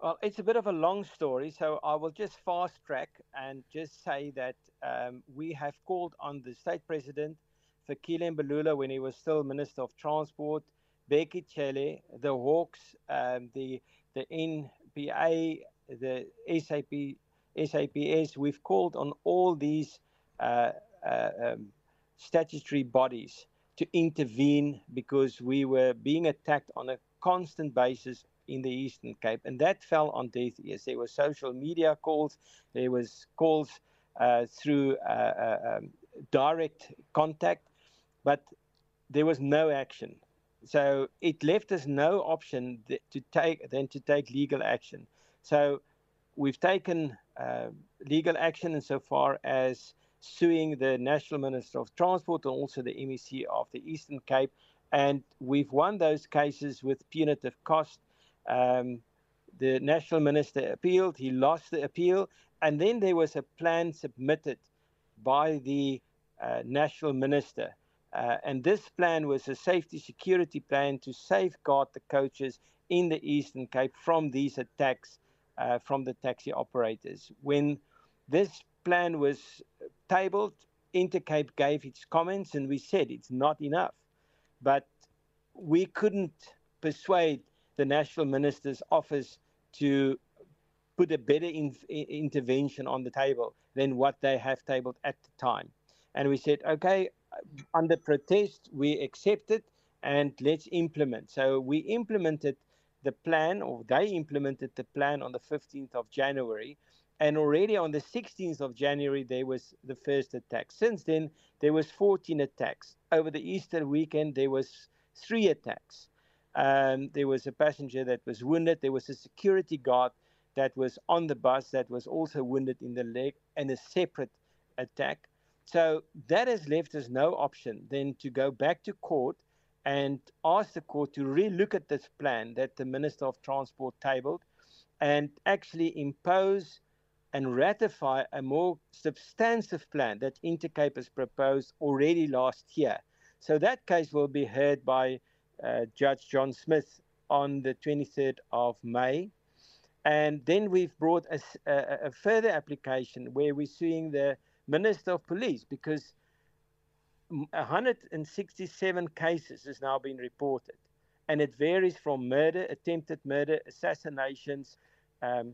Well, it's a bit of a long story, so I will just fast track and just say that um, we have called on the state president, Fakile Mbalula, when he was still Minister of Transport, Becky Chele, the Hawks, um, the the NPA, the SAP, SAPS. We've called on all these uh, uh, um, statutory bodies to intervene because we were being attacked on a constant basis in the Eastern Cape, and that fell on deaf ears. There were social media calls, there was calls uh, through uh, uh, um, direct contact, but there was no action. So it left us no option th- to take than to take legal action. So we've taken uh, legal action insofar as suing the National Minister of Transport and also the MEC of the Eastern Cape. And we've won those cases with punitive cost Um, the national minister appealed, he lost the appeal, and then there was a plan submitted by the uh, national minister. Uh, and this plan was a safety security plan to safeguard the coaches in the Eastern Cape from these attacks uh, from the taxi operators. When this plan was tabled, Intercape gave its comments, and we said it's not enough. But we couldn't persuade the National Minister's office to put a better in, intervention on the table than what they have tabled at the time. And we said, okay, under protest, we accept it and let's implement. So we implemented the plan, or they implemented the plan on the 15th of January. And already on the 16th of January, there was the first attack. Since then, there was 14 attacks. Over the Easter weekend, there was three attacks. Um, there was a passenger that was wounded. There was a security guard that was on the bus that was also wounded in the leg in a separate attack. So that has left us no option than to go back to court and ask the court to relook at this plan that the Minister of Transport tabled and actually impose and ratify a more substantive plan that Intercape has proposed already last year. So that case will be heard by Uh, Judge John Smith on the 23rd of May. And then we've brought a, a, a, further application where we're suing the Minister of Police because 167 cases has now been reported. And it varies from murder, attempted murder, assassinations, um,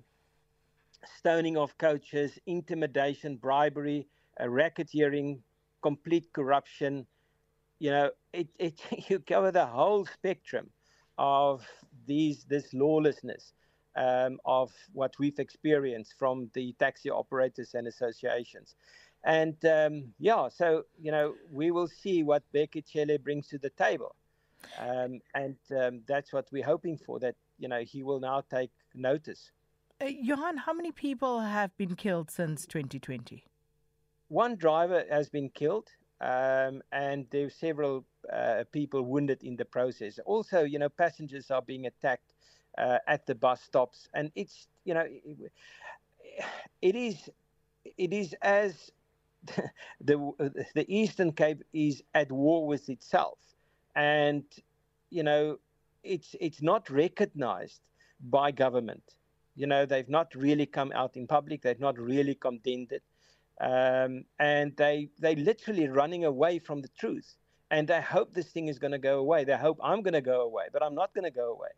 stoning of coaches, intimidation, bribery, racketeering, complete corruption, you know, it, it, you cover the whole spectrum of these this lawlessness um, of what we've experienced from the taxi operators and associations. And um, yeah, so you know, we will see what Bekele brings to the table, um, and um, that's what we're hoping for. That you know he will now take notice. Uh, Johan, how many people have been killed since 2020? One driver has been killed um, and there were several uh, people wounded in the process. Also, you know, passengers are being attacked uh, at the bus stops, and it's you know, it, it is it is as the the Eastern Cape is at war with itself, and you know, it's it's not recognised by government. You know, they've not really come out in public. They've not really condemned it. Um, and they they literally running away from the truth. And they hope this thing is going to go away. They hope I'm going to go away, but I'm not going to go away.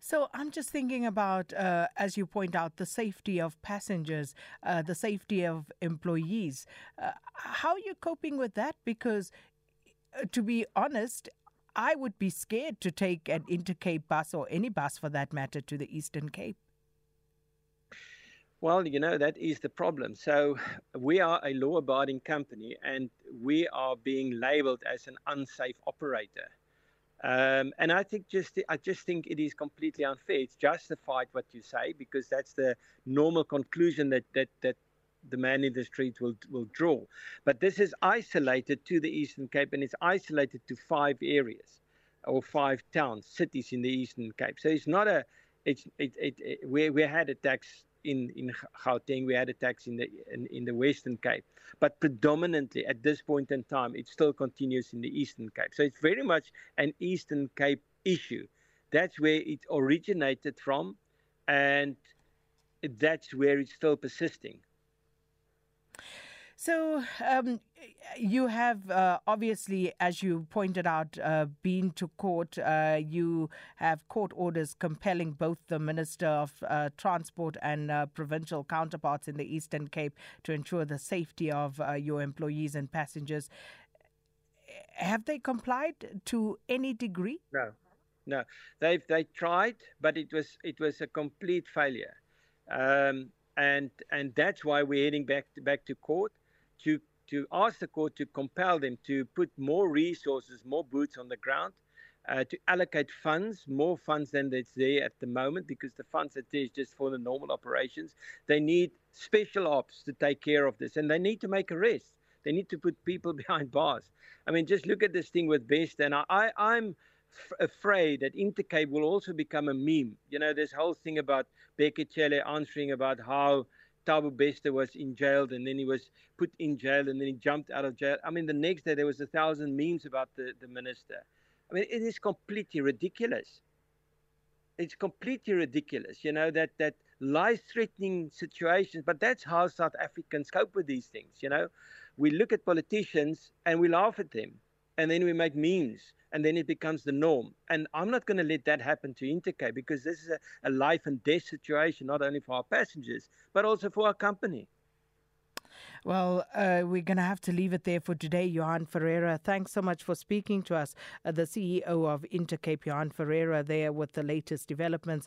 So I'm just thinking about, uh, as you point out, the safety of passengers, uh, the safety of employees. Uh, how are you coping with that? Because, uh, to be honest, I would be scared to take an Intercape bus or any bus for that matter to the Eastern Cape. Well, you know, that is the problem. So we are a law abiding company and we are being labeled as an unsafe operator. Um, and I think just I just think it is completely unfair. It's justified what you say because that's the normal conclusion that that that the man in the street will will draw. But this is isolated to the Eastern Cape and it's isolated to five areas or five towns, cities in the Eastern Cape. So it's not a it's it, it, it we we had attacks in in Gauteng. We had attacks in the in, in the Western Cape, but predominantly at this point in time, it still continues in the Eastern Cape. So it's very much an Eastern Cape issue. That's where it originated from, and that's where it's still persisting. So um you have uh, obviously as you pointed out uh, been to court uh, you have court orders compelling both the minister of uh, transport and uh, provincial counterparts in the Eastern Cape to ensure the safety of uh, your employees and passengers have they complied to any degree no no they've they tried but it was it was a complete failure um and and that's why we're heading back to, back to court to to ask the court to compel them to put more resources, more boots on the ground, uh, to allocate funds, more funds than that's there at the moment, because the funds that there is just for the normal operations. They need special ops to take care of this, and they need to make arrests. They need to put people behind bars. I mean, just look at this thing with Best, and I, I, I'm afraid that Intercape will also become a meme. You know, this whole thing about Bekele answering about how Thabo Bester was in jail and then he was put in jail and then he jumped out of jail. I mean, the next day there was a thousand memes about the, the minister. I mean, it is completely ridiculous. It's completely ridiculous, you know, that, that life-threatening situations, but that's how South Africans cope with these things, you know. We look at politicians and we laugh at them. and then we make memes and then it becomes the norm. And I'm not going to let that happen to Intercape because this is a, a, life and death situation, not only for our passengers, but also for our company. Well, uh, we're going to have to leave it there for today, Johan Ferreira. Thanks so much for speaking to us, uh, the CEO of Intercape, Johan Ferreira, there with the latest developments.